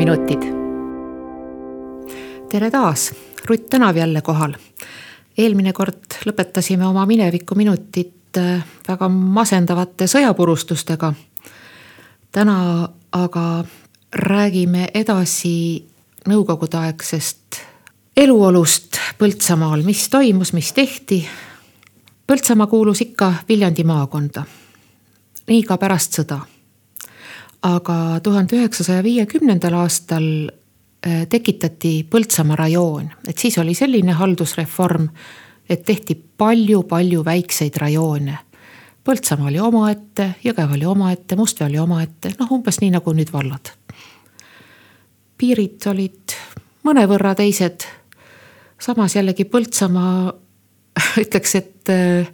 minevikuminutid. tere taas, Rutt Tänav jälle kohal. eelmine kord lõpetasime oma minevikuminutid äh, väga masendavate sõjapurustustega. täna aga räägime edasi nõukogudeaegsest eluolust Põltsamaal, mis toimus, mis tehti. Põltsamaa kuulus ikka Viljandi maakonda. nii ka pärast sõda aga tuhande üheksasaja viiekümnendal aastal äh, tekitati Põltsamaa rajoon, et siis oli selline haldusreform, et tehti palju-palju väikseid rajoone. Põltsamaa oli omaette, Jõgeva oli omaette, Mustvee oli omaette, noh umbes nii nagu nüüd vallad. piirid olid mõnevõrra teised. samas jällegi Põltsamaa ütleks, et äh,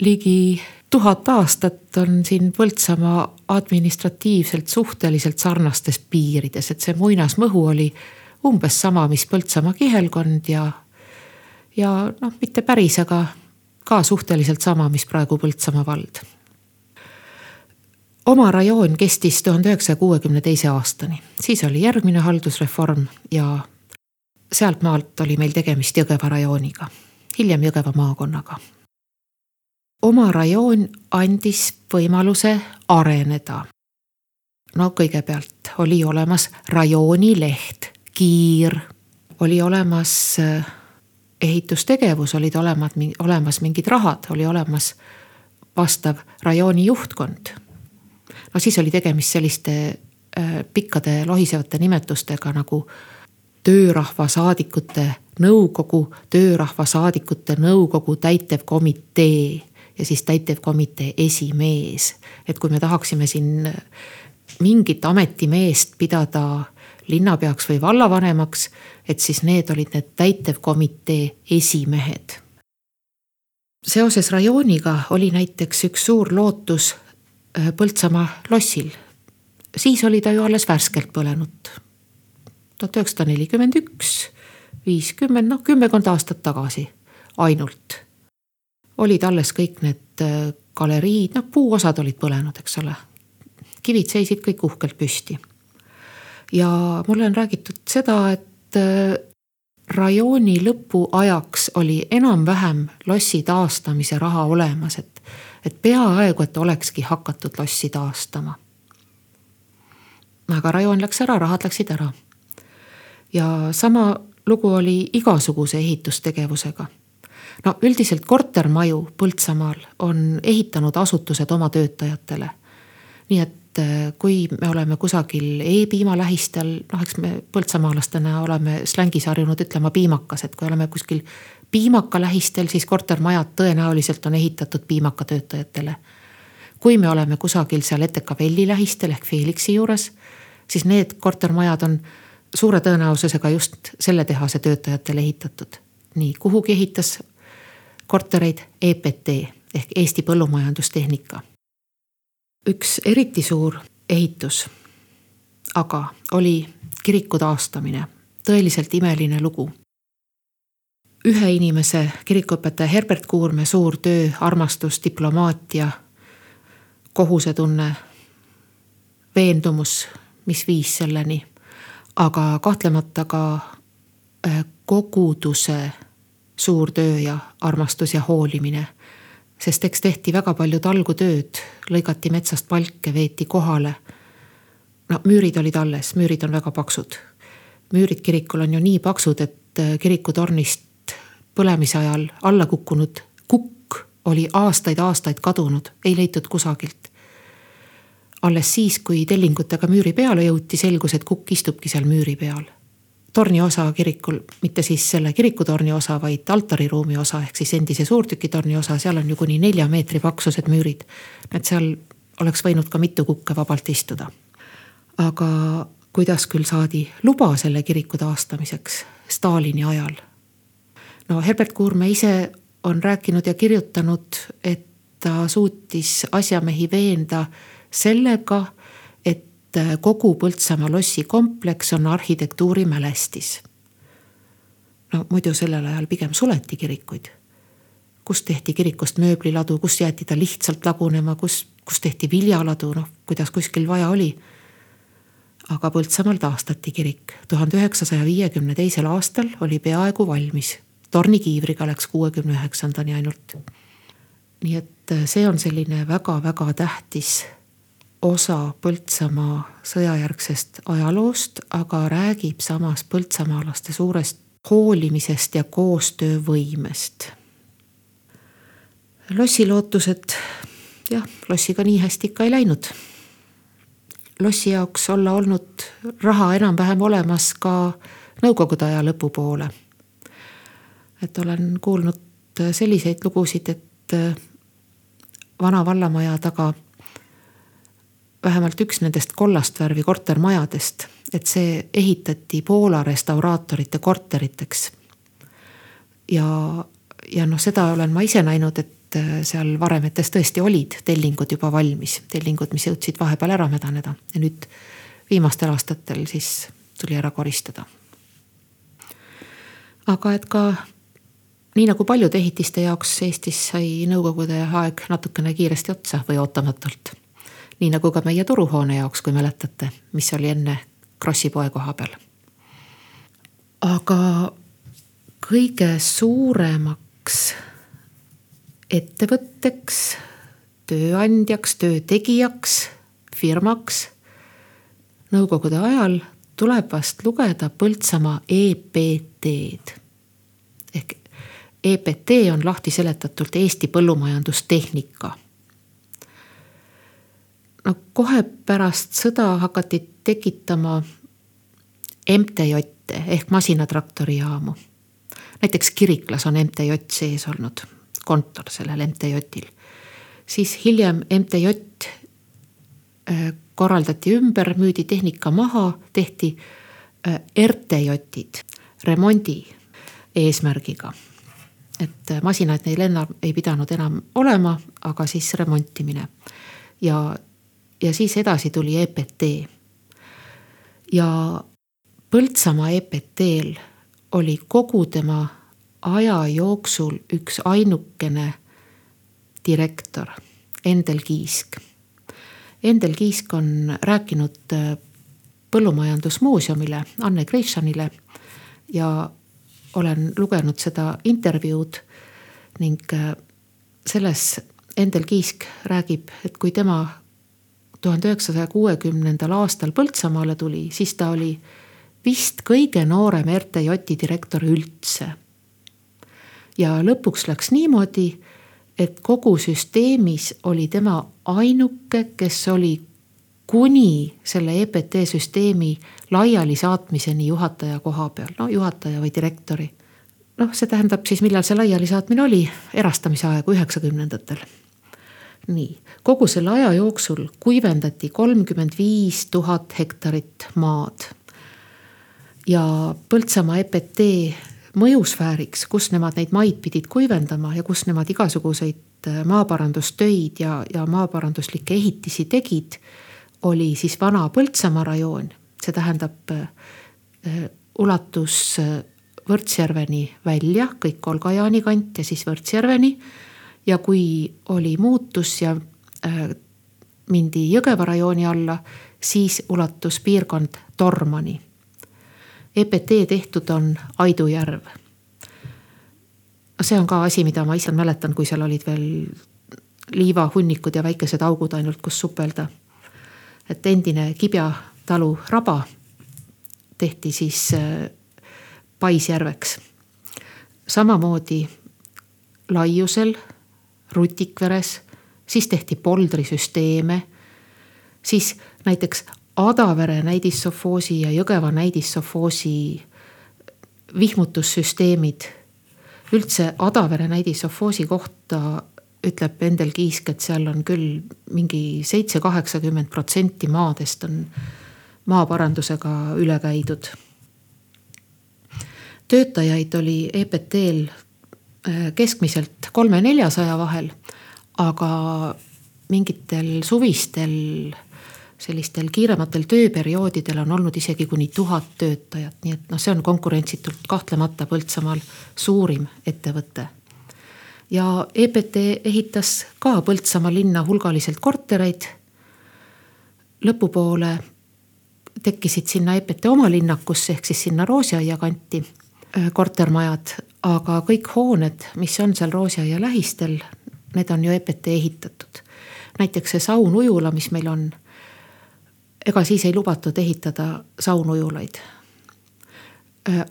ligi tuhat aastat on siin Põltsamaa administratiivselt suhteliselt sarnastes piirides, et see muinasmõhu oli umbes sama, mis Põltsamaa kihelkond ja, ja noh, mitte päris, aga ka suhteliselt sama, mis praegu Põltsamaa vald. oma rajoon kestis tuhande üheksasaja kuuekümne teise aastani, siis oli järgmine haldusreform ja sealtmaalt oli meil tegemist Jõgeva rajooniga, hiljem Jõgeva maakonnaga oma rajoon andis võimaluse areneda. no kõigepealt oli olemas rajoonileht, kiir, oli olemas äh, ehitustegevus, olid olemas, olemas mingid rahad, oli olemas vastav rajooni juhtkond. no siis oli tegemist selliste äh, pikkade lohisevate nimetustega nagu töörahvasaadikute nõukogu, töörahvasaadikute nõukogu täitevkomitee ja siis täitevkomitee esimees. et kui me tahaksime siin mingit ametimeest pidada linnapeaks või vallavanemaks, et siis need olid need täitevkomitee esimehed. seoses rajooniga oli näiteks üks suur lootus äh, Põltsamaa lossil. siis oli ta ju alles värskelt põlenud. tuhat üheksasada nelikümmend üks, viiskümmend, noh kümmekond aastat tagasi ainult olid alles kõik need äh, galeriid, noh puuosad olid põlenud, eks ole. kivid seisid kõik uhkelt püsti. ja mulle on räägitud seda, et äh, rajooni lõpu ajaks oli enam-vähem lossi taastamise raha olemas, et, et peaaegu, et olekski hakatud lossi taastama. aga rajoon läks ära, rahad läksid ära. ja sama lugu oli igasuguse ehitustegevusega no üldiselt kortermaju Põltsamaal on ehitanud asutused oma töötajatele. nii et äh, kui me oleme kusagil E-piima lähistel, noh, eks me põltsamaalastena oleme slängis harjunud ütlema piimakas, et kui oleme kuskil piimaka lähistel, siis kortermajad tõenäoliselt on ehitatud piimakatöötajatele. kui me oleme kusagil seal Etekavelli lähistel ehk Felixi juures, siis need kortermajad on suure tõenäosusega just selle tehase töötajatele ehitatud. nii, kuhugi ehitas kortereid EPT ehk Eesti Põllumajandustehnika. üks eriti suur ehitus aga oli kiriku taastamine, tõeliselt imeline lugu. ühe inimese, kirikuõpetaja Herbert Kuurme suur töö, armastus, diplomaatia, kohusetunne, veendumus, mis viis selleni, aga kahtlemata ka äh, koguduse suur töö ja armastus ja hoolimine. sest eks tehti väga palju talgutööd, lõigati metsast palke, veeti kohale. no müürid olid alles, müürid on väga paksud. müürid kirikul on ju nii paksud, et äh, kirikutornist põlemise ajal alla kukkunud kukk oli aastaid-aastaid kadunud, ei leitud kusagilt alles siis, kui tellingutega müüri peale jõuti, selgus, et kukk istubki seal müüri peal torniosa kirikul, mitte siis selle kirikutorni osa, vaid altariruumi osa ehk siis endise suurtükitorni osa, seal on ju kuni nelja meetri paksused müürid. et seal oleks võinud ka mitu kukke vabalt istuda. aga kuidas küll saadi luba selle kiriku taastamiseks Stalini ajal? no Herbert Kuurme ise on rääkinud ja kirjutanud, et ta suutis asjamehi veenda sellega et äh, kogu Põltsamaa lossi kompleks on arhitektuurimälestis. no muidu sellel ajal pigem suleti kirikuid. kus tehti kirikust mööbliladu, kus jäeti ta lihtsalt lagunema, kus, kus tehti viljaladu, noh kuidas kuskil vaja oli. aga Põltsamaal taastati kirik. tuhande üheksasaja viiekümne teisel aastal oli peaaegu valmis. tornikiivriga läks kuuekümne üheksandani ainult. nii et äh, see on selline väga-väga tähtis osa Põltsamaa sõjajärgsest ajaloost, aga räägib samas põltsamaalaste suurest hoolimisest ja koostöövõimest. lossi lootused, jah, lossiga nii hästi ikka ei läinud. lossi jaoks olla olnud raha enam-vähem olemas ka nõukogude aja lõpupoole. et olen kuulnud selliseid lugusid, et vana vallamaja taga vähemalt üks nendest kollast värvi kortermajadest, et see ehitati Poola restauraatorite korteriteks. ja, ja noh, seda olen ma ise näinud, et äh, seal varemetes tõesti olid tellingud juba valmis, tellingud, mis jõudsid vahepeal ära mädaneda ja nüüd viimastel aastatel siis tuli ära koristada. aga et ka nii nagu paljude ehitiste jaoks Eestis sai nõukogude aeg natukene kiiresti otsa või ootamatult nii nagu ka meie turuhoone jaoks, kui mäletate, mis oli enne Krossi poe koha peal. aga kõige suuremaks ettevõtteks, tööandjaks, töötegijaks, firmaks nõukogude ajal tuleb vast lugeda Põltsamaa EPT-d. ehk EPT on lahti seletatult Eesti põllumajandustehnika no kohe pärast sõda hakati tekitama MTJ-e ehk masinatraktorijaamu. näiteks Kiriklas on MTJ sees olnud, kontor sellel MTJ-il. siis hiljem MTJ äh, korraldati ümber, müüdi tehnika maha, tehti äh, RTJ-id remondi eesmärgiga. et äh, masinaid neil enam ei pidanud enam olema, aga siis remontimine ja ja siis edasi tuli EPT. ja Põltsamaa EPT-l oli kogu tema aja jooksul üks ainukene direktor, Endel Kiisk. Endel Kiisk on rääkinud äh, põllumajandusmuuseumile, Anne Greišanile ja olen lugenud seda intervjuud ning äh, selles Endel Kiisk räägib, et kui tema tuhande üheksasaja kuuekümnendal aastal Põltsamaale tuli, siis ta oli vist kõige noorem RTJ-i direktor üldse. ja lõpuks läks niimoodi, et kogu süsteemis oli tema ainuke, kes oli kuni selle EPT süsteemi laialisaatmiseni juhataja koha peal, no juhataja või direktori. noh, see tähendab siis, millal see laialisaatmine oli, erastamise aegu üheksakümnendatel nii, kogu selle aja jooksul kuivendati kolmkümmend viis tuhat hektarit maad. ja Põltsamaa EPT mõjusfääriks, kus nemad neid maid pidid kuivendama ja kus nemad igasuguseid äh, maaparandustöid ja, ja maaparanduslikke ehitisi tegid, oli siis vana Põltsamaa rajoon, see tähendab äh, äh ulatus Võrtsjärveni välja, kõik Kolga-Jaani kant ja siis Võrtsjärveni ja kui oli muutus ja äh, mindi Jõgeva rajooni alla, siis ulatus piirkond Tormani. EPT tehtud on Aidu järv. see on ka asi, mida ma ise mäletan, kui seal olid veel liivahunnikud ja väikesed augud ainult, kus supelda. et endine Kibja talu raba tehti siis äh, Paisjärveks. samamoodi laiusel Rutikveres, siis tehti poldrisüsteeme, siis näiteks Adavere näidissofoosi ja Jõgeva näidissofoosi vihmutussüsteemid. üldse Adavere näidissofoosi kohta ütleb Endel Kiisk, et seal on küll mingi seitse-kaheksakümmend protsenti maadest on maaparandusega üle käidud. töötajaid oli EPT-l keskmiselt kolme-neljasaja vahel. aga mingitel suvistel sellistel kiirematel tööperioodidel on olnud isegi kuni tuhat töötajat, nii et noh, see on konkurentsitult kahtlemata Põltsamaal suurim ettevõte. ja EPT ehitas ka Põltsamaa linna hulgaliselt kortereid. lõpupoole tekkisid sinna EPT oma linnakusse ehk siis sinna Roosiaia kanti kortermajad, aga kõik hooned, mis on seal Roosiaia lähistel, need on ju EPT ehitatud. näiteks see saunujula, mis meil on. ega siis ei lubatud ehitada saunujulaid.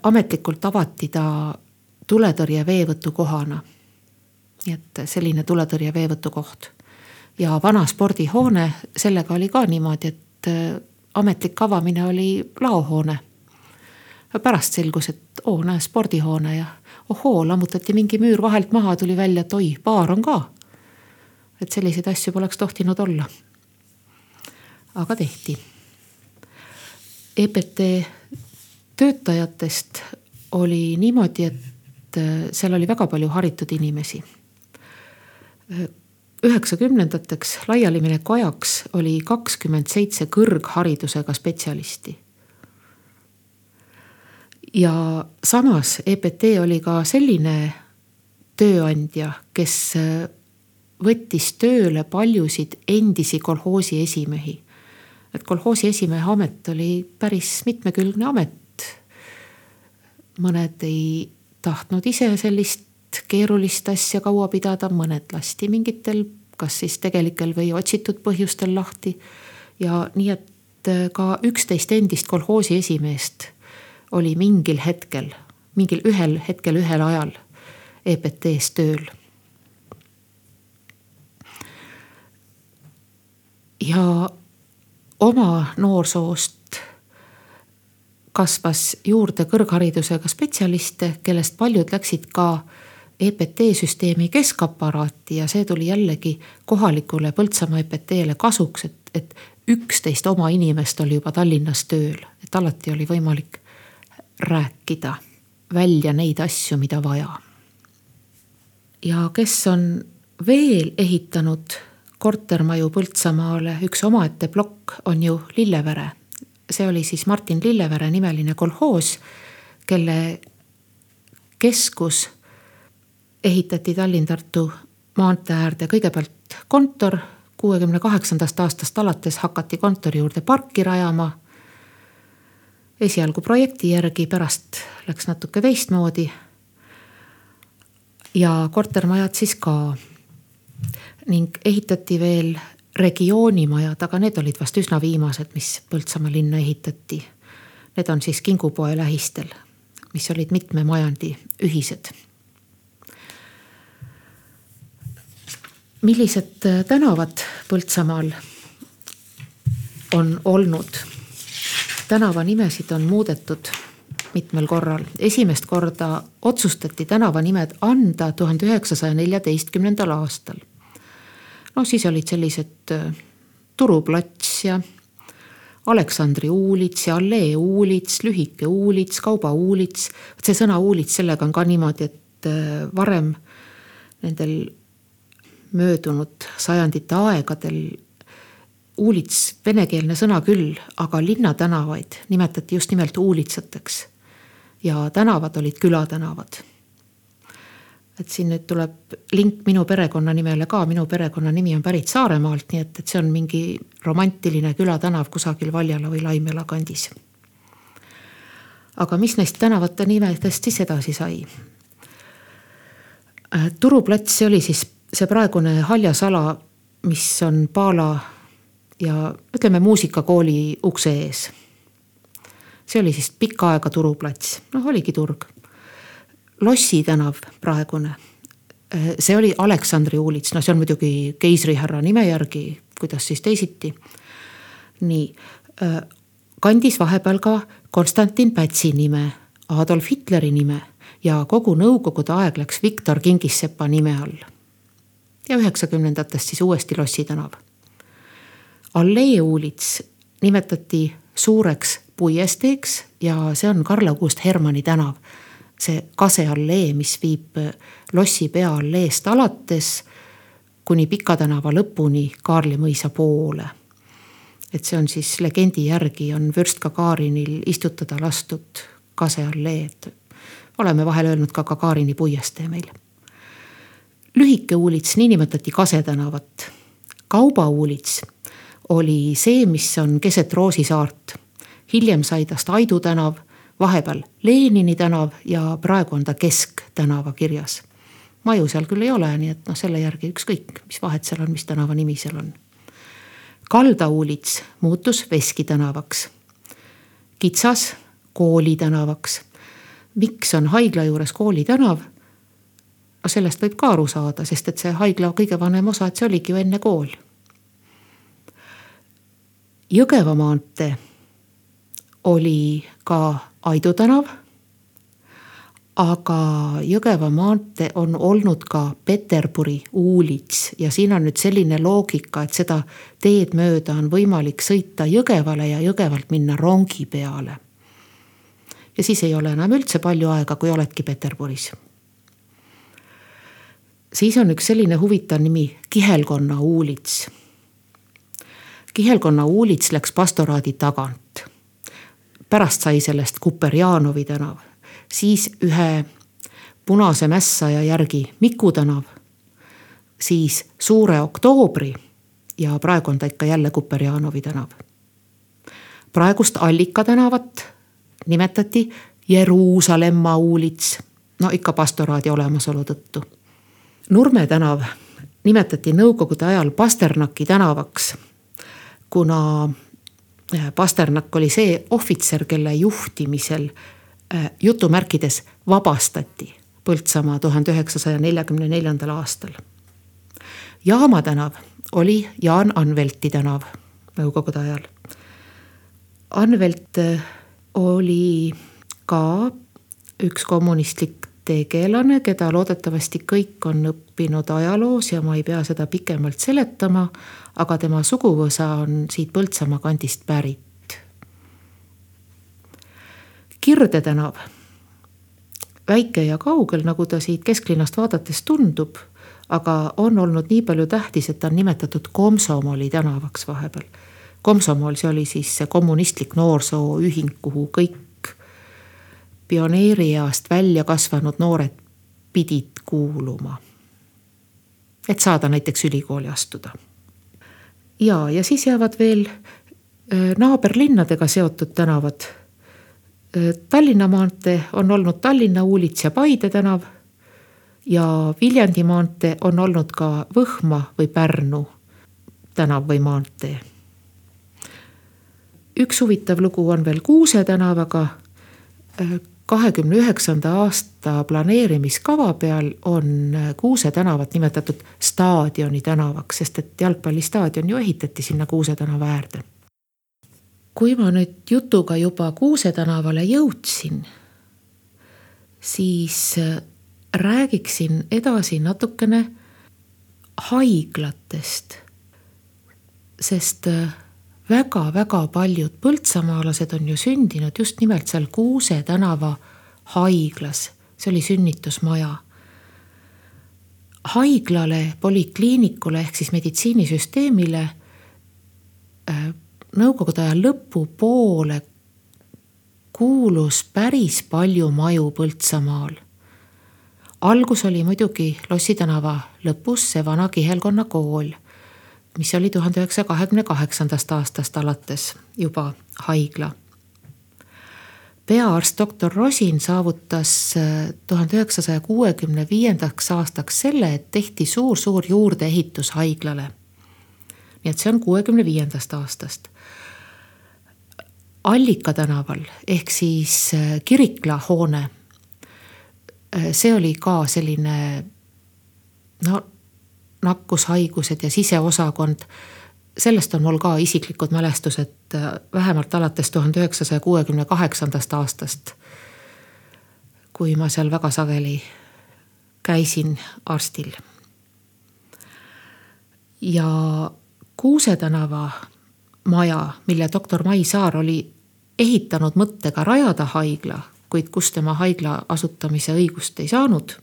ametlikult avati ta tuletõrje veevõtukohana. nii et selline tuletõrje veevõtukoht. ja vana spordihoone, sellega oli ka niimoodi, et ametlik avamine oli laohoone. pärast selgus, et oo näe spordihoone ja ohoo, lammutati mingi müür vahelt maha, tuli välja, et oi, baar on ka. et selliseid asju poleks tohtinud olla. aga tehti. EPT töötajatest oli niimoodi, et seal oli väga palju haritud inimesi üheksakümnendateks laialimineku ajaks oli kakskümmend seitse kõrgharidusega spetsialisti. Ja samas EPT oli ka selline tööandja, kes võttis tööle paljusid endisi kolhoosi esimehi. et kolhoosi esimehe amet oli päris mitmekülgne amet. mõned ei tahtnud ise sellist keerulist asja kaua pidada, mõned lasti mingitel, kas siis tegelikel või otsitud põhjustel lahti. ja nii, et äh, ka üksteist endist kolhoosi esimeest oli mingil hetkel, mingil ühel hetkel, ühel ajal EPT-s tööl. ja oma noorsoost kasvas juurde kõrgharidusega spetsialiste, kellest paljud läksid ka EPT-süsteemi keskaparaati ja see tuli jällegi kohalikule Põltsamaa EPT-le kasuks, et, et üksteist oma inimest oli juba Tallinnas tööl, et alati oli võimalik rääkida välja neid asju, mida vaja. ja kes on veel ehitanud kortermaju Põltsamaale, üks omaette plokk on ju Lillevere. see oli siis Martin Lillevere nimeline kolhoos, kelle keskus ehitati Tallinn-Tartu maantee äärde kõigepealt kontor, kuuekümne kaheksandast aastast alates hakati kontori juurde parki rajama. Esialgu projekti järgi, pärast läks natuke teistmoodi. ja kortermajad siis ka. ning ehitati veel regioonimajad, aga need olid vast üsna viimased, mis Põltsamaa linna ehitati. Need on siis Kingupoe lähistel, mis olid mitme majandi ühised millised tänavad Põltsamaal on olnud? Tänavanimesid on muudetud mitmel korral. esimest korda otsustati tänavanimed anda tuhande üheksasaja neljateistkümnendal aastal. no siis olid sellised äh, Turuplats ja Aleksandri uulits ja Allee uulits, lühike uulits, Kauba uulits. vot see sõna uulits, sellega on ka niimoodi, et äh, varem nendel möödunud sajandite aegadel uulits venekeelne sõna küll, aga linnatänavaid nimetati just nimelt uulitsateks. ja tänavad olid külatänavad. et siin nüüd tuleb link minu perekonnanimele ka, minu perekonnanimi on pärit Saaremaalt, nii et, et see on mingi romantiline külatänav kusagil Valjala või Laimela kandis. aga mis neist tänavate nimedest siis edasi sai? turuplats, see oli siis see praegune haljasala, mis on Paala ja ütleme muusikakooli ukse ees. see oli siis pikka aega turuplats, noh oligi turg. Lossi tänav praegune, see oli Aleksandri uulits, no see on muidugi keisrihärra nime järgi, kuidas siis teisiti. nii, kandis vahepeal ka Konstantin Pätsi nime, Adolf Hitleri nime ja kogu nõukogude aeg läks Viktor Kingissepa nime all ja üheksakümnendatest siis uuesti Lossi tänav. Allee uulits nimetati suureks puiesteeks ja see on Karl-August Hermanni tänav. see Kase allee, mis viib Lossi peaalleest alates kuni Pika tänava lõpuni Kaarli mõisa poole. et see on siis legendi järgi on vürst Gagarinil istutada lastud Kase allee, et oleme vahel öelnud ka Gagarini puiestee meil lühike uulits, nii nimetati Kase tänavat. kaubauulits oli see, mis on keset Roosisaart hiljem sai tast Aidu tänav, vahepeal Lenini tänav ja praegu on ta Kesktänava kirjas. maju seal küll ei ole, nii et noh, selle järgi ükskõik, mis vahet seal on, mis tänava nimi seal on. Kaldaulits muutus Veski tänavaks. kitsas kooli tänavaks. miks on haigla juures kooli tänav? no sellest võib ka aru saada, sest et see haigla kõige vanem osa, et see oligi ju enne kool. Jõgeva maantee oli ka Aidu tänav. aga Jõgeva maantee on olnud ka Peterburi uulits ja siin on nüüd selline loogika, et seda teed mööda on võimalik sõita Jõgevale ja Jõgevalt minna rongi peale. ja siis ei ole enam üldse palju aega, kui oledki Peterburis. siis on üks selline huvitav nimi Kihelkonna uulits Kihelkonna uulits läks pastoraadi tagant pärast sai sellest Kuperjanovi tänav, siis ühe punase mässaja järgi Miku tänav, siis Suure Oktoobri ja praegu on ta ikka jälle Kuperjanovi tänav. praegust Allika tänavat nimetati Jeruusalemma uulits, no ikka pastoraadi olemasolu tõttu. Nurme tänav nimetati nõukogude ajal Pasternaki tänavaks, kuna Pasternak oli see ohvitser, kelle juhtimisel äh, jutumärkides vabastati Põltsamaa tuhande üheksasaja neljakümne neljandal aastal. Jaama tänav oli Jaan Anvelti tänav nõukogude ajal. Anvelt äh, oli ka üks kommunistlik tegelane, keda loodetavasti kõik on õppinud ajaloos ja ma ei pea seda pikemalt seletama aga tema suguvõsa on siit Põltsamaa kandist pärit. Kirde tänav, väike ja kaugel, nagu ta siit kesklinnast vaadates tundub, aga on olnud nii palju tähtis, et ta on nimetatud Komsomoli tänavaks vahepeal. Komsomol, see oli siis see kommunistlik noorsooühing, kuhu kõik pioneerieast välja kasvanud noored pidid kuuluma. et saada näiteks ülikooli astuda ja, ja siis jäävad veel äh, naaberlinnadega seotud tänavad. Äh, Tallinna maantee on olnud Tallinna uulits ja Paide tänav. ja Viljandi maantee on olnud ka Võhma või Pärnu tänav või maantee. üks huvitav lugu on veel Kuuse tänavaga äh, kahekümne üheksanda aasta planeerimiskava peal on Kuuse tänavat nimetatud staadioni tänavaks, sest et jalgpallistaadion ju ehitati sinna Kuuse tänava äärde. kui ma nüüd jutuga juba Kuuse tänavale jõudsin, siis räägiksin edasi natukene haiglatest, sest väga-väga paljud põltsamaalased on ju sündinud just nimelt seal Kuuse tänava haiglas, see oli sünnitusmaja. haiglale, polikliinikule ehk siis meditsiinisüsteemile äh, nõukogude aja lõpupoole kuulus päris palju maju Põltsamaal. algus oli muidugi Lossi tänava lõpus see vana kihelkonna kool mis oli tuhande üheksasaja kahekümne kaheksandast aastast alates juba haigla. peaarst doktor Rosin saavutas äh, tuhande üheksasaja kuuekümne viiendaks aastaks selle, et tehti suur-suur juurdeehitus haiglale. nii et see on kuuekümne viiendast aastast. Allika tänaval ehk siis äh, Kirikla hoone. Äh, see oli ka selline no nakkushaigused ja siseosakond. sellest on mul ka isiklikud mälestused äh, vähemalt alates tuhande üheksasaja kuuekümne kaheksandast aastast. kui ma seal väga sageli käisin arstil. ja Kuuse tänava maja, mille doktor Mai Saar oli ehitanud mõttega rajada haigla, kuid kus tema haigla asutamise õigust ei saanud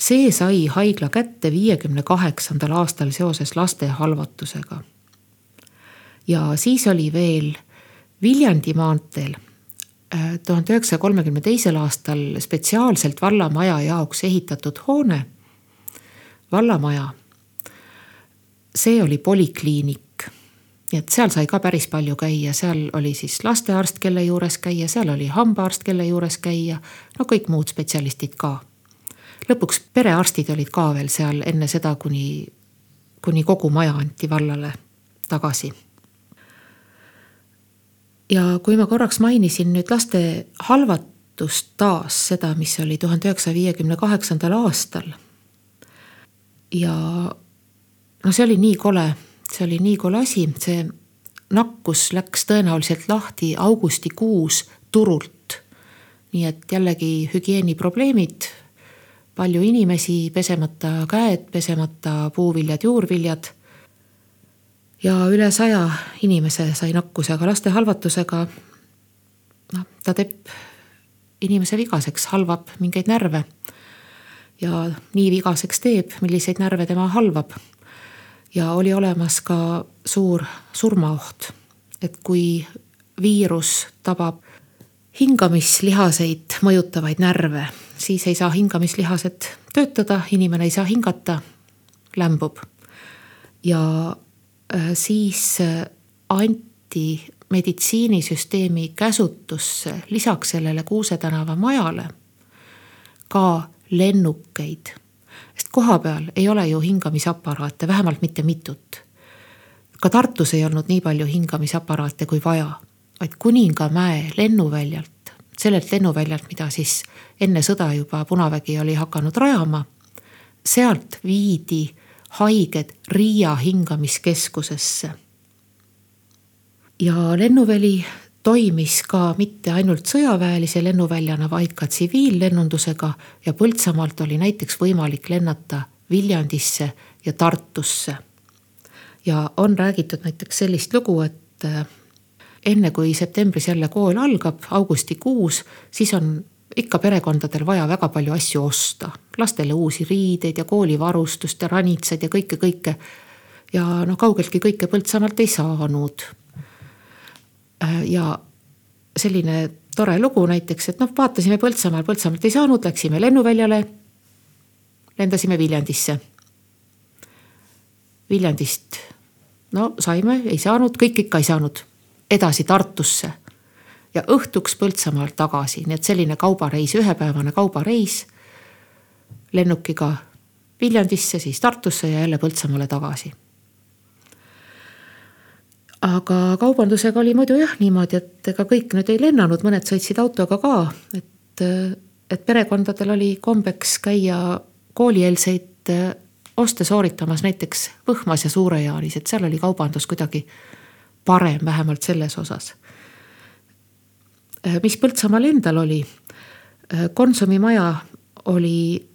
see sai haigla kätte viiekümne kaheksandal aastal seoses laste halvatusega. ja siis oli veel Viljandi maanteel äh, tuhande üheksasaja kolmekümne teisel aastal spetsiaalselt vallamaja jaoks ehitatud hoone, vallamaja. see oli polikliinik nii et seal sai ka päris palju käia, seal oli siis lastearst, kelle juures käia, seal oli hambaarst, kelle juures käia, no kõik muud spetsialistid ka. Lõpuks perearstid olid ka veel seal enne seda, kuni, kuni kogu maja anti vallale tagasi. ja kui ma korraks mainisin nüüd laste halvatust taas, seda, mis oli tuhande üheksasaja viiekümne kaheksandal aastal. ja no see oli nii kole see oli nii kole asi, see nakkus läks tõenäoliselt lahti augustikuus turult. nii et jällegi hügieeniprobleemid, palju inimesi, pesemata käed, pesemata puuviljad, juurviljad. ja üle saja inimese sai nakkuse, aga laste halvatusega noh, ta teeb inimese vigaseks, halvab mingeid närve. ja nii vigaseks teeb, milliseid närve tema halvab ja oli olemas ka suur surmaoht. et kui viirus tabab hingamislihaseid mõjutavaid närve, siis ei saa hingamislihased töötada, inimene ei saa hingata, lämbub. ja äh, siis äh, anti meditsiinisüsteemi käsutusse lisaks sellele Kuuse tänava majale ka lennukeid sest kohapeal ei ole ju hingamisaparaate, vähemalt mitte mitut. ka Tartus ei olnud nii palju hingamisaparaate kui vaja, vaid Kuningamäe lennuväljalt, sellelt lennuväljalt, mida siis enne sõda juba Punavägi oli hakanud rajama. sealt viidi haiged Riia hingamiskeskusesse. ja lennuväli toimis ka mitte ainult sõjaväelise lennuväljana, vaid ka tsiviillennundusega ja Põltsamaalt oli näiteks võimalik lennata Viljandisse ja Tartusse. ja on räägitud näiteks sellist lugu, et enne kui septembris jälle kool algab, augustikuus, siis on ikka perekondadel vaja väga palju asju osta. lastele uusi riideid ja koolivarustust ja ranitsad ja kõike, kõike. ja noh, kaugeltki kõike Põltsamaalt ei saanud Äh, ja selline tore lugu näiteks, et noh, vaatasime Põltsamaal, Põltsamaalt ei saanud, läksime lennuväljale. lendasime Viljandisse. Viljandist, no saime, ei saanud, kõik ikka ei saanud. Edasi Tartusse ja õhtuks Põltsamaalt tagasi, nii et selline kaubareis, ühepäevane kaubareis. lennukiga Viljandisse, siis Tartusse ja jälle Põltsamaale tagasi aga kaubandusega oli muidu jah niimoodi, et ega kõik nüüd ei lennanud, mõned sõitsid autoga ka, et, et perekondadel oli kombeks käia koolieelseid oste sooritamas näiteks Võhmas ja Suure-Jaanis, et seal oli kaubandus kuidagi parem, vähemalt selles osas. mis Põltsamaal endal oli, Konsumi maja oli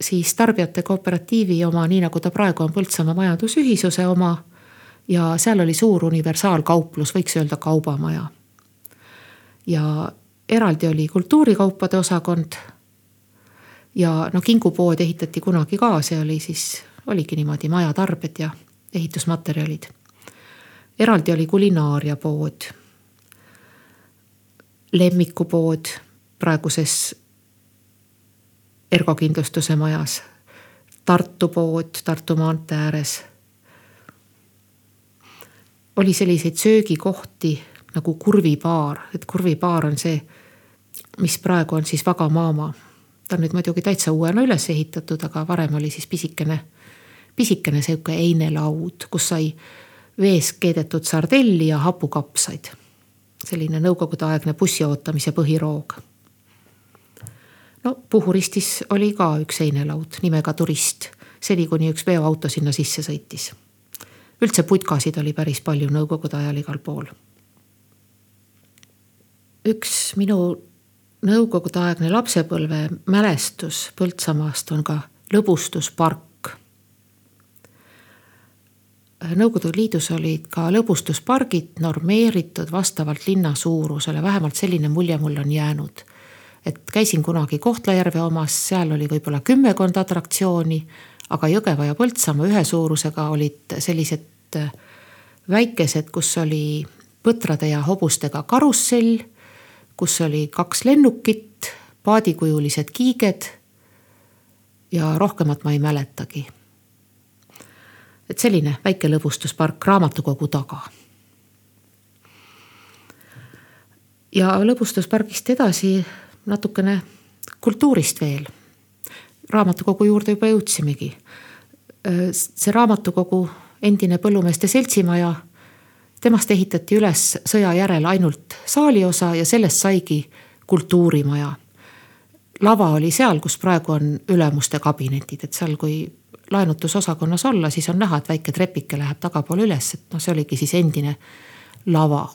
siis tarbijate kooperatiivi oma, nii nagu ta praegu on Põltsamaa Majandusühisuse oma ja seal oli suur universaalkauplus, võiks öelda kaubamaja. ja eraldi oli kultuurikaupade osakond. ja no kingupood ehitati kunagi ka, see oli siis, oligi niimoodi majatarbed ja ehitusmaterjalid. Eraldi oli kulinaariapood. lemmikupood praeguses Ergo kindlustuse majas. Tartu pood Tartu maantee ääres oli selliseid söögikohti nagu kurvibaar, et kurvibaar on see, mis praegu on siis Vaga Maama. ta on nüüd muidugi täitsa uuena üles ehitatud, aga varem oli siis pisikene, pisikene sihuke einelaud, kus sai vees keedetud sardelli ja hapukapsaid. selline nõukogudeaegne bussi ootamise põhiroog. no Puhuristis oli ka üks einelaud nimega Turist, seni kuni üks veoauto sinna sisse sõitis üldse putkasid oli päris palju nõukogude ajal igal pool. üks minu nõukogudeaegne lapsepõlve mälestus Põltsamaast on ka lõbustuspark. Nõukogude Liidus olid ka lõbustuspargid normeeritud vastavalt linna suurusele, vähemalt selline mulje mul on jäänud. et käisin kunagi Kohtla-Järve omas, seal oli võib-olla kümmekond atraktsiooni aga Jõgeva ja Põltsamaa ühe suurusega olid sellised äh, väikesed, kus oli põtrade ja hobustega karussell, kus oli kaks lennukit, paadikujulised kiiged. ja rohkemat ma ei mäletagi et selline väike lõbustuspark raamatukogu taga. ja lõbustuspargist edasi natukene kultuurist veel. raamatukogu juurde juba jõudsimegi. Äh, see raamatukogu, endine põllumeeste seltsimaja, temast ehitati üles sõja järel ainult saaliosa ja sellest saigi kultuurimaja lava oli seal, kus praegu on ülemuste kabinetid, et seal, kui laenutusosakonnas olla, siis on näha, et väike trepike läheb tagapoole üles, et noh, see oligi siis endine lava.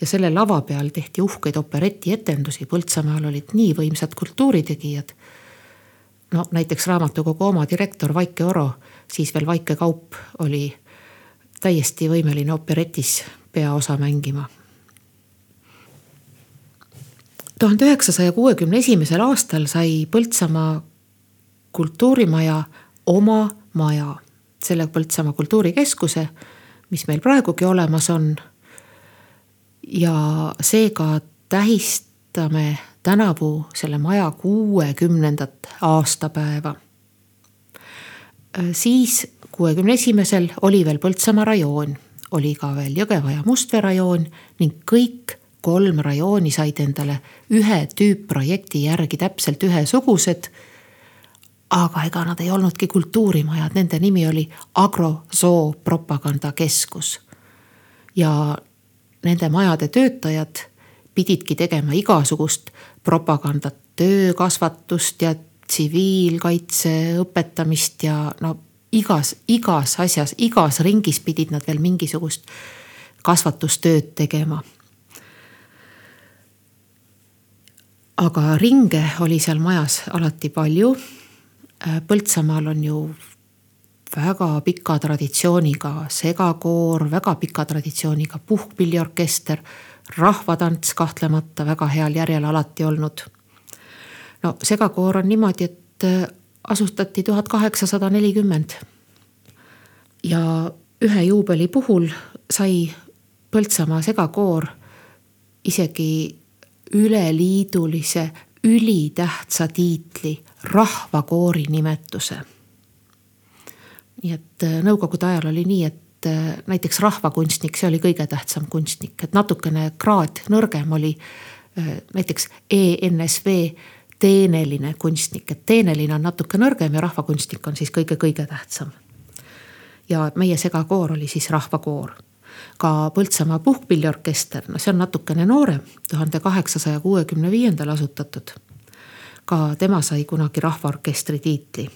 ja selle lava peal tehti uhkeid operetietendusi, Põltsamaal olid nii võimsad kultuuritegijad. no näiteks raamatukogu oma direktor Vaike Oro, siis veel Vaike Kaup oli täiesti võimeline operetis peaosa mängima. tuhande üheksasaja kuuekümne esimesel aastal sai Põltsamaa kultuurimaja oma maja, selle Põltsamaa kultuurikeskuse, mis meil praegugi olemas on. ja seega tähistame tänavu selle maja kuuekümnendat aastapäeva. siis kuuekümne esimesel oli veel Põltsamaa rajoon, oli ka veel Jõgeva ja Mustvee rajoon ning kõik kolm rajooni said endale ühe tüüpprojekti järgi täpselt ühesugused aga ega nad ei olnudki kultuurimajad, nende nimi oli Agrosoo Propagandakeskus. ja nende majade töötajad pididki tegema igasugust propagandat, töökasvatust ja tsiviilkaitse õpetamist ja no igas, igas asjas, igas ringis pidid nad veel mingisugust kasvatustööd tegema. aga ringe oli seal majas alati palju Põltsamaal on ju väga pika traditsiooniga segakoor, väga pika traditsiooniga puhkpilliorkester, rahvatants kahtlemata väga heal järjel alati olnud. no segakoor on niimoodi, et äh, asustati tuhat kaheksasada nelikümmend. ja ühe juubeli puhul sai Põltsamaa segakoor isegi üleliidulise ülitähtsa tiitli rahvakoori nimetuse. nii et äh, nõukogude ajal oli nii, et äh, näiteks rahvakunstnik, see oli kõige tähtsam kunstnik, et natukene kraad nõrgem oli äh, näiteks ENSV teeneline kunstnik, et teeneline on natuke nõrgem ja rahvakunstnik on siis kõige-kõige tähtsam. ja meie segakoor oli siis rahvakoor ka Põltsamaa puhkpilliorkester, no see on natukene noorem, tuhande kaheksasaja kuuekümne viiendal asutatud. Ka tema sai kunagi rahvaorkestri tiitli.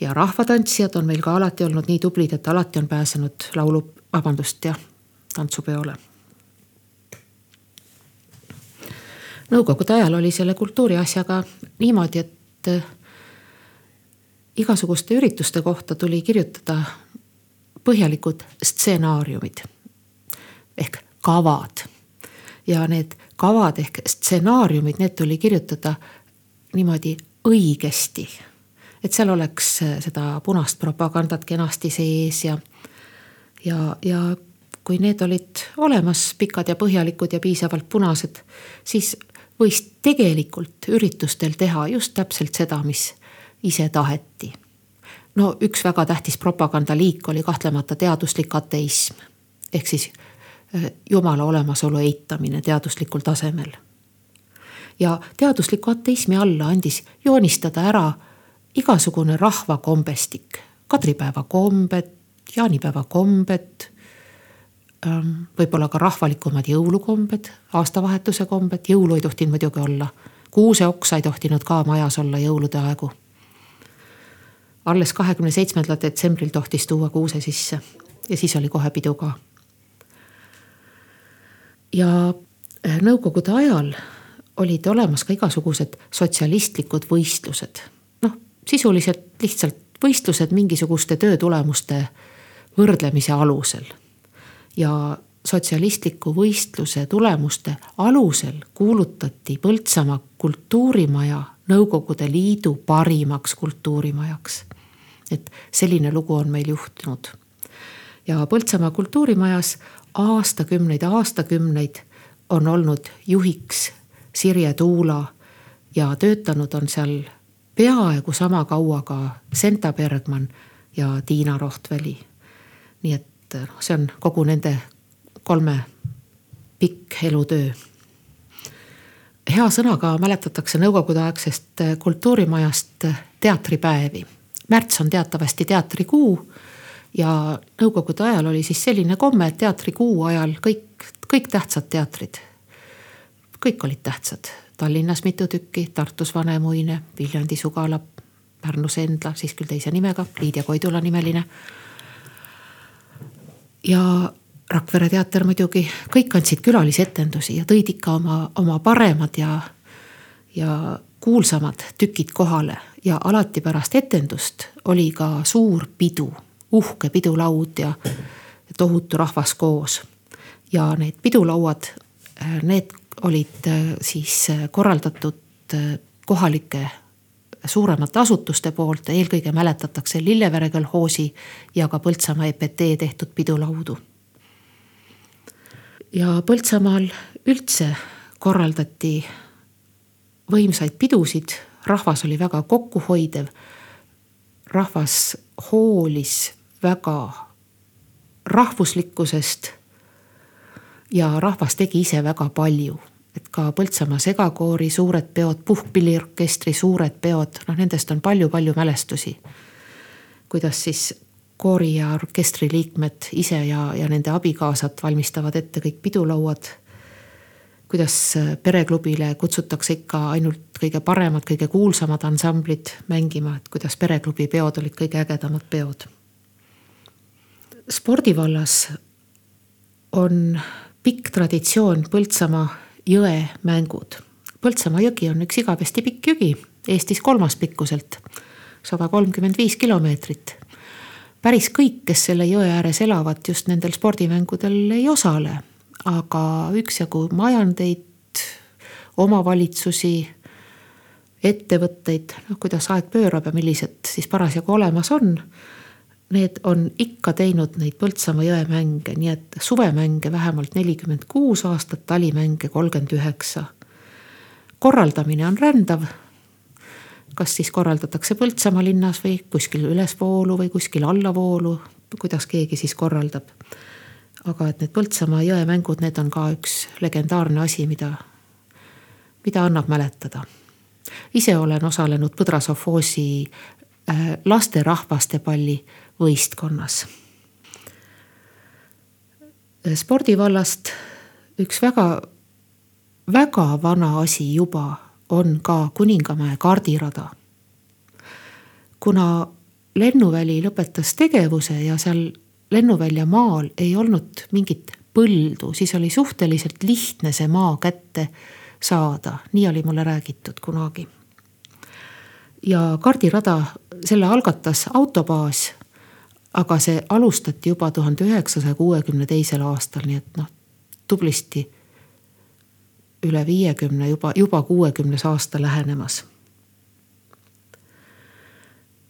ja rahvatantsijad on meil ka alati olnud nii tublid, et alati on pääsenud laulu, vabandust, jah, tantsupeole. nõukogude ajal oli selle kultuuriasjaga niimoodi, et igasuguste ürituste kohta tuli kirjutada põhjalikud stsenaariumid ehk kavad. ja need kavad ehk stsenaariumid, need tuli kirjutada niimoodi õigesti. et seal oleks seda punast propagandat kenasti sees ja, ja, ja kui need olid olemas, pikad ja põhjalikud ja piisavalt punased, siis võis tegelikult üritustel teha just täpselt seda, mis ise taheti no üks väga tähtis propagandaliik oli kahtlemata teaduslik ateism. ehk siis äh, jumala olemasolu eitamine teaduslikul tasemel. ja teadusliku ateismi alla andis joonistada ära igasugune rahvakombestik, kadripäeva kombed, jaanipäeva kombed ähm, võib-olla ka rahvalikumad jõulukombed, aastavahetuse kombed, jõulu ei tohtinud muidugi olla. kuuseoksa ei tohtinud ka majas olla jõulude aegu alles kahekümne seitsmendal detsembril tohtis tuua kuuse sisse ja siis oli kohe pidu ka. Ja äh, nõukogude ajal olid olemas ka igasugused sotsialistlikud võistlused. noh, sisuliselt lihtsalt võistlused mingisuguste töötulemuste võrdlemise alusel. ja sotsialistliku võistluse tulemuste alusel kuulutati Põltsamaa kultuurimaja Nõukogude Liidu parimaks kultuurimajaks et selline lugu on meil juhtunud. ja Põltsamaa kultuurimajas aastakümneid aastakümneid on olnud juhiks Sirje Tuula ja töötanud on seal peaaegu sama kaua ka Senta Bergman ja Tiina Rohtväli. nii et noh, see on kogu nende kolme pikk elutöö. hea sõnaga mäletatakse nõukogudeaegsest kultuurimajast teatripäevi. märts on teatavasti teatrikuu ja nõukogude ajal oli siis selline komme, et teatrikuu ajal kõik, kõik tähtsad teatrid, kõik olid tähtsad. Tallinnas mitu tükki, Tartus Vanemuine, Viljandi Sugala, Pärnus Endla, siis küll teise nimega, Lydia Koidula nimeline. ja Rakvere teater muidugi, kõik andsid külalisetendusi ja tõid ikka oma, oma paremad ja, ja kuulsamad tükid kohale ja alati pärast etendust oli ka suur pidu, uhke pidulaud ja tohutu rahvas koos. ja need pidulauad, need olid äh, siis äh, korraldatud äh, kohalike suuremate asutuste poolt, eelkõige mäletatakse Lillevere kolhoosi ja ka Põltsamaa EPT tehtud pidulaudu. ja Põltsamaal üldse korraldati võimsaid pidusid, rahvas oli väga kokkuhoidev. rahvas hoolis väga rahvuslikkusest. ja rahvas tegi ise väga palju, et ka Põltsamaa segakoori suured peod, puhkpilliorkestri suured peod, noh nendest on palju-palju mälestusi. kuidas siis koori ja orkestri liikmed ise ja, ja nende abikaasad valmistavad ette kõik pidulauad kuidas pereklubile kutsutakse ikka ainult kõige paremad, kõige kuulsamad ansamblid mängima, et kuidas pereklubi peod olid kõige ägedamad peod. Spordivallas on pikk traditsioon Põltsamaa jõe mängud. Põltsamaa jõgi on üks igavesti pikk jõgi, Eestis kolmas pikkuselt, sada kolmkümmend viis kilomeetrit. päris kõik, kes selle jõe ääres elavad, just nendel spordimängudel ei osale aga üksjagu majandeid, omavalitsusi, ettevõtteid, noh kuidas aeg pöörab ja millised siis parasjagu olemas on. Need on ikka teinud neid Põltsamaa jõe mänge, nii et suvemänge vähemalt nelikümmend kuus aastat, talimänge kolmkümmend üheksa. korraldamine on rändav. kas siis korraldatakse Põltsamaa linnas või kuskil ülesvoolu või kuskil allavoolu, kuidas keegi siis korraldab aga et need Põltsamaa jõe mängud, need on ka üks legendaarne asi, mida, mida annab mäletada. ise olen osalenud Põdra sovhoosi äh, lasterahvastepalli võistkonnas. spordivallast üks väga, väga vana asi juba on ka Kuningamäe kaardirada. kuna lennuväli lõpetas tegevuse ja seal lennuvälja maal ei olnud mingit põldu, siis oli suhteliselt lihtne see maa kätte saada, nii oli mulle räägitud kunagi. ja kardirada, selle algatas autobaas. Aga see alustati juba tuhande üheksasaja kuuekümne teisel aastal, nii et noh, tublisti üle viiekümne, juba, juba kuuekümnes aasta lähenemas.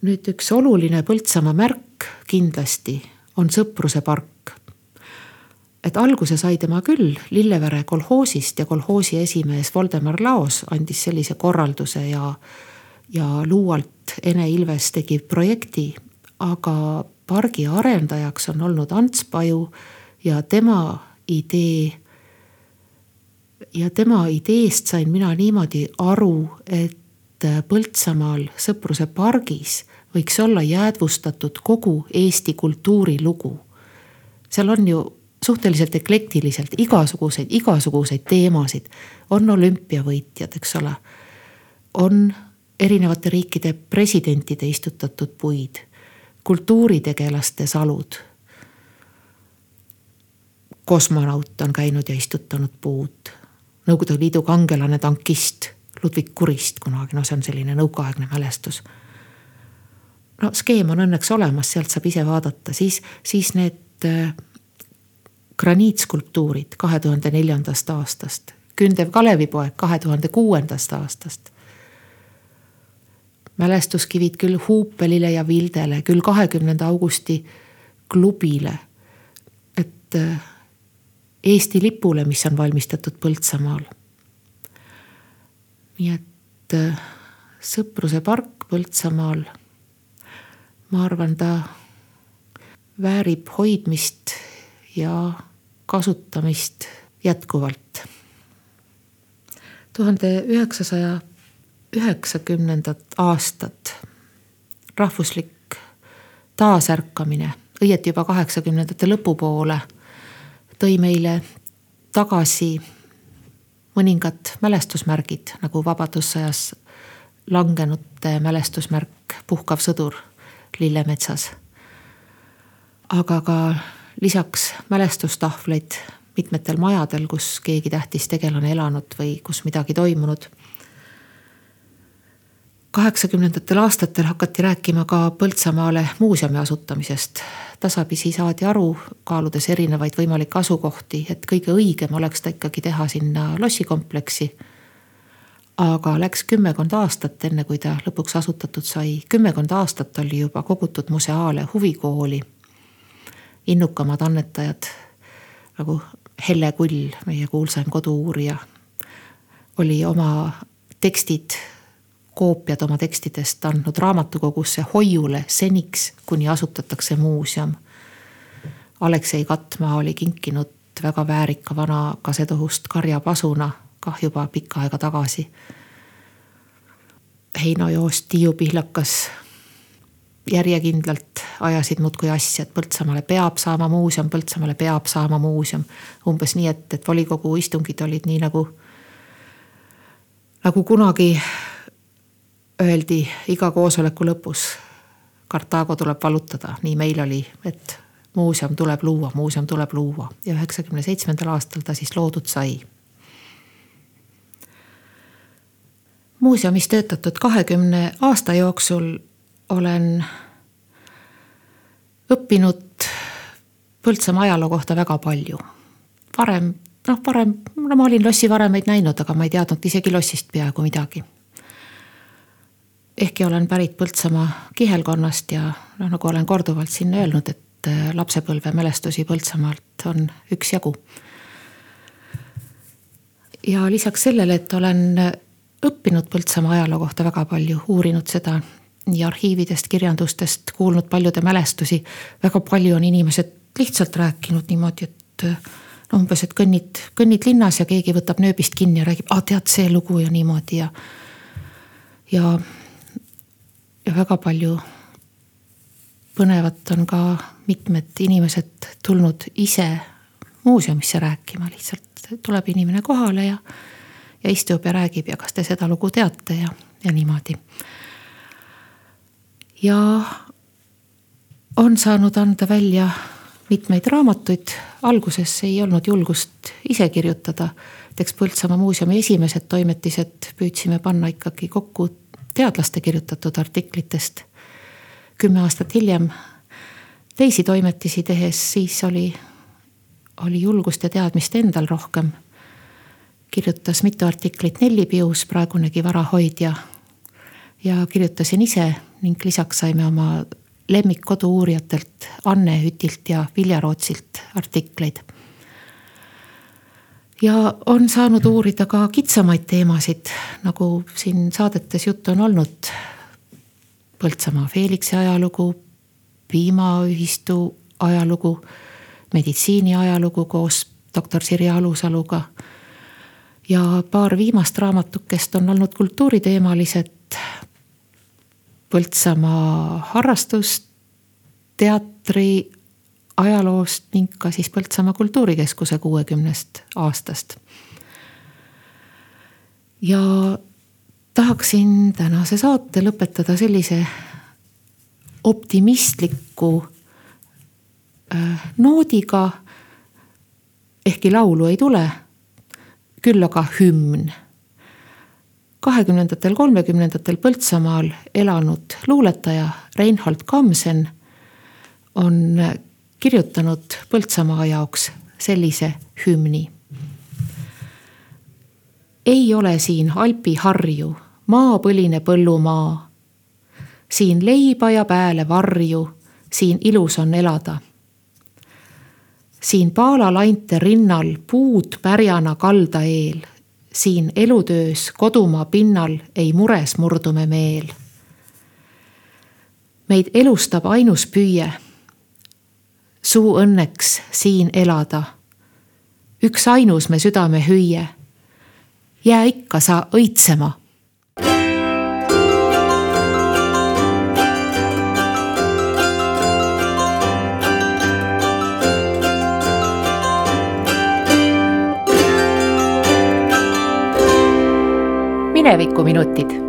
nüüd üks oluline Põltsamaa märk kindlasti on Sõpruse park. et alguse sai tema küll Lillevere kolhoosist ja kolhoosi esimees Voldemar Laos andis sellise korralduse ja, ja luualt Ene Ilves tegi projekti, aga pargi arendajaks on olnud Ants Paju ja tema idee ja tema ideest sain mina niimoodi aru, et Põltsamaal Sõpruse pargis võiks olla jäädvustatud kogu Eesti kultuurilugu. seal on ju suhteliselt eklektiliselt igasuguseid, igasuguseid teemasid. on olümpiavõitjad, eks ole. on erinevate riikide presidentide istutatud puid, kultuuritegelaste salud. kosmonaut on käinud ja istutanud puud. Nõukogude Liidu kangelane, tankist Ludvig Kurist kunagi, no see on selline nõukaaegne mälestus no skeem on õnneks olemas, sealt saab ise vaadata, siis, siis need äh, graniitskulptuurid kahe tuhande neljandast aastast, kündev Kalevipoeg kahe tuhande kuuendast aastast. Mälestuskivid küll Huupelile ja Vildele, küll kahekümnenda augusti klubile. et äh, Eesti lipule, mis on valmistatud Põltsamaal. nii et äh, Sõpruse park Põltsamaal ma arvan, ta väärib hoidmist ja kasutamist jätkuvalt. tuhande üheksasaja üheksakümnendat aastat rahvuslik taasärkamine, õieti juba kaheksakümnendate lõpupoole, tõi meile tagasi mõningad mälestusmärgid nagu Vabadussõjas langenute mälestusmärk Puhkav sõdur Lillemetsas. aga ka lisaks mälestustahvleid mitmetel majadel, kus keegi tähtis tegelane elanud või kus midagi toimunud. Kaheksakümnendatel aastatel hakati rääkima ka Põltsamaale muuseumi asutamisest. tasapisi saadi aru, kaaludes erinevaid võimalikke asukohti, et kõige õigem oleks ta ikkagi teha sinna lossikompleksi aga läks kümmekond aastat, enne kui ta lõpuks asutatud sai. kümmekond aastat oli juba kogutud museaale, huvikooli. innukamad annetajad nagu Helle Kull, meie kuulsaim kodu-uurija, oli oma tekstid, koopiad oma tekstidest andnud raamatukogusse hoiule seniks, kuni asutatakse muuseum. Aleksei Katmaa oli kinkinud väga väärika vana kasetohust karjapasuna kah juba pikka aega tagasi. heinajoost Tiiu Pihlakas järjekindlalt ajasid muudkui asja, et Põltsamaale peab saama muuseum, Põltsamaale peab saama muuseum. umbes nii, et, et volikogu istungid olid nii nagu, nagu kunagi öeldi iga koosoleku lõpus. Kartaago tuleb vallutada, nii meil oli, et muuseum tuleb luua, muuseum tuleb luua ja üheksakümne seitsmendal aastal ta siis loodud sai muuseumis töötatud kahekümne aasta jooksul olen õppinud Põltsamaa ajaloo kohta väga palju. varem, noh varem, no ma olin lossivaremeid näinud, aga ma ei teadnud isegi lossist peaaegu midagi. Ehkki olen pärit Põltsamaa kihelkonnast ja noh, nagu olen korduvalt siin öelnud, et äh, lapsepõlvemälestusi Põltsamaalt on üksjagu. ja lisaks sellele, et olen õppinud Põltsamaa ajaloo kohta väga palju, uurinud seda nii arhiividest, kirjandustest, kuulnud paljude mälestusi. väga palju on inimesed lihtsalt rääkinud niimoodi, et no umbes, et kõnnid, kõnnid linnas ja keegi võtab nööbist kinni ja räägib, aa tead see lugu ja niimoodi ja. ja, ja väga palju põnevat on ka mitmed inimesed tulnud ise muuseumisse rääkima, lihtsalt tuleb inimene kohale ja ja istub ja räägib ja kas te seda lugu teate ja, ja niimoodi. ja on saanud anda välja mitmeid raamatuid, alguses ei olnud julgust ise kirjutada. näiteks Põltsamaa muuseumi esimesed toimetised püüdsime panna ikkagi kokku teadlaste kirjutatud artiklitest. kümme aastat hiljem teisi toimetisi tehes, siis oli, oli julgust ja teadmist endal rohkem kirjutas mitu artiklit Nelli Pius, praegunegi varahoidja. ja kirjutasin ise ning lisaks saime oma lemmikkodu uurijatelt Anne Hütilt ja Vilja Rootsilt artikleid. Ja on saanud uurida ka kitsamaid teemasid, nagu siin saadetes juttu on olnud. Põltsamaa Feliksi ajalugu, piimaühistu ajalugu, meditsiini ajalugu koos doktor Sirje Alusaluga ja paar viimast raamatukest on olnud kultuuriteemalised. Põltsamaa harrastust, teatri ajaloost ning ka siis Põltsamaa Kultuurikeskuse kuuekümnest aastast. ja tahaksin tänase saate lõpetada sellise optimistliku äh, noodiga. ehkki laulu ei tule küll aga hümn. kahekümnendatel, kolmekümnendatel Põltsamaal elanud luuletaja Reinhold Kamsen on kirjutanud Põltsamaa jaoks sellise hümni. ei ole siin alpiharju, maapõline põllumaa. siin leiba ja pääle varju, siin ilus on elada siin Paala lainte rinnal puud pärjana kalda eel. siin elutöös kodumaa pinnal ei mures murdume meel. meid elustab ainus püüe. Suu õnneks siin elada. üksainus me südame hüüe. jää ikka sa õitsema minevikuminutid